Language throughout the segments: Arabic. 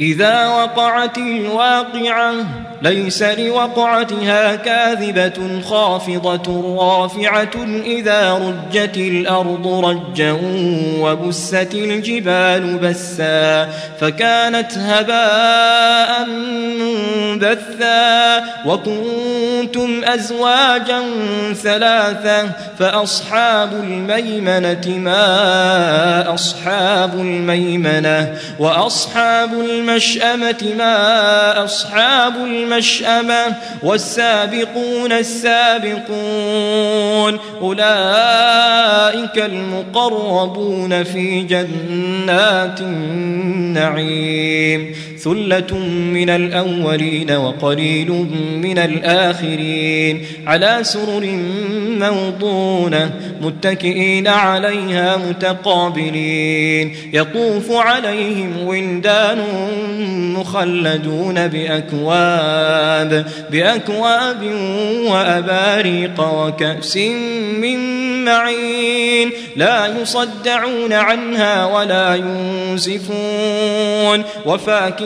إذا وقعت الواقعة ليس لوقعتها كاذبة خافضة رافعة إذا رجت الأرض رجا وبست الجبال بسا فكانت هباء منبثا وكنتم أزواجا ثلاثة فأصحاب الميمنة ما أصحاب الميمنة وأصحاب الميمنة المشأمة ما أصحاب المشأمة والسابقون السابقون أولئك المقربون في جنات النعيم ثلة من الأولين وقليل من الآخرين على سرر موضونة متكئين عليها متقابلين يطوف عليهم ولدان مخلدون بأكواب بأكواب وأباريق وكأس من معين لا يصدعون عنها ولا ينزفون وفاكهة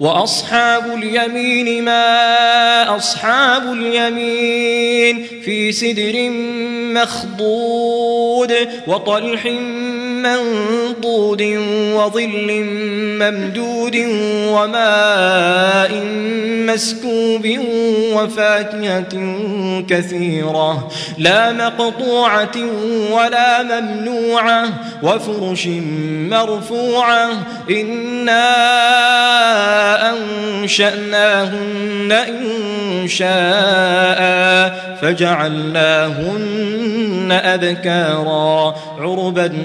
وأصحاب اليمين ما أصحاب اليمين في سدر مخضود وطلح منضود وظل ممدود وماء مسكوب وفاكهة كثيرة لا مقطوعة ولا ممنوعة وفرش مرفوعة إنا أنشأناهن إن شاء فجعلناهن أبكارا عربا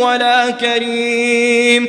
ولا كريم.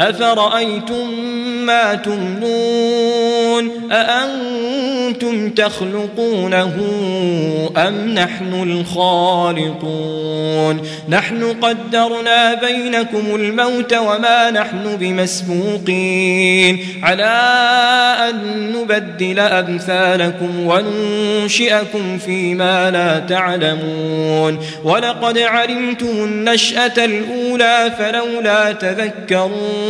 أفرأيتم ما تمنون؟ أأنتم تخلقونه أم نحن الخالقون؟ نحن قدرنا بينكم الموت وما نحن بمسبوقين. على أن نبدل أمثالكم وننشئكم فيما لا تعلمون. ولقد علمتم النشأة الأولى فلولا تذكرون.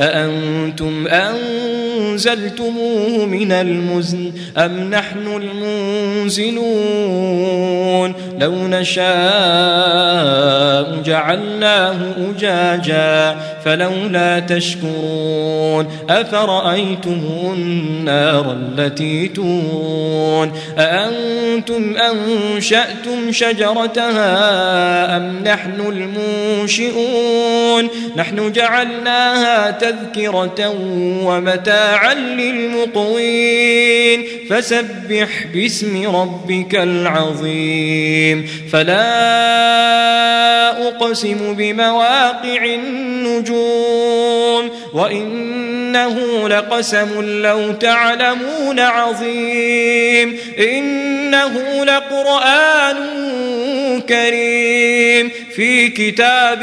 أأنتم أنزلتموه من المزن أم نحن المنزلون؟ لو نشاء جعلناه أجاجا فلولا تشكرون. أفرأيتم النار التي تون أأنتم أنشأتم شجرتها أم نحن المنشئون؟ نحن جعلناها تذكرة ومتاعا للمقوين فسبح باسم ربك العظيم. فلا أقسم بمواقع النجوم. وإنه لقسم لو تعلمون عظيم. إنه لقرآن كريم. في كتاب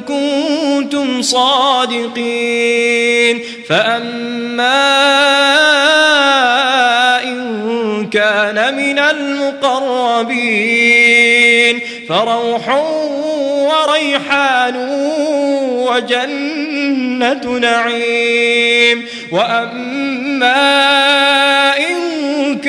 كنتم صادقين فأما إن كان من المقربين فروح وريحان وجنة نعيم وأما إن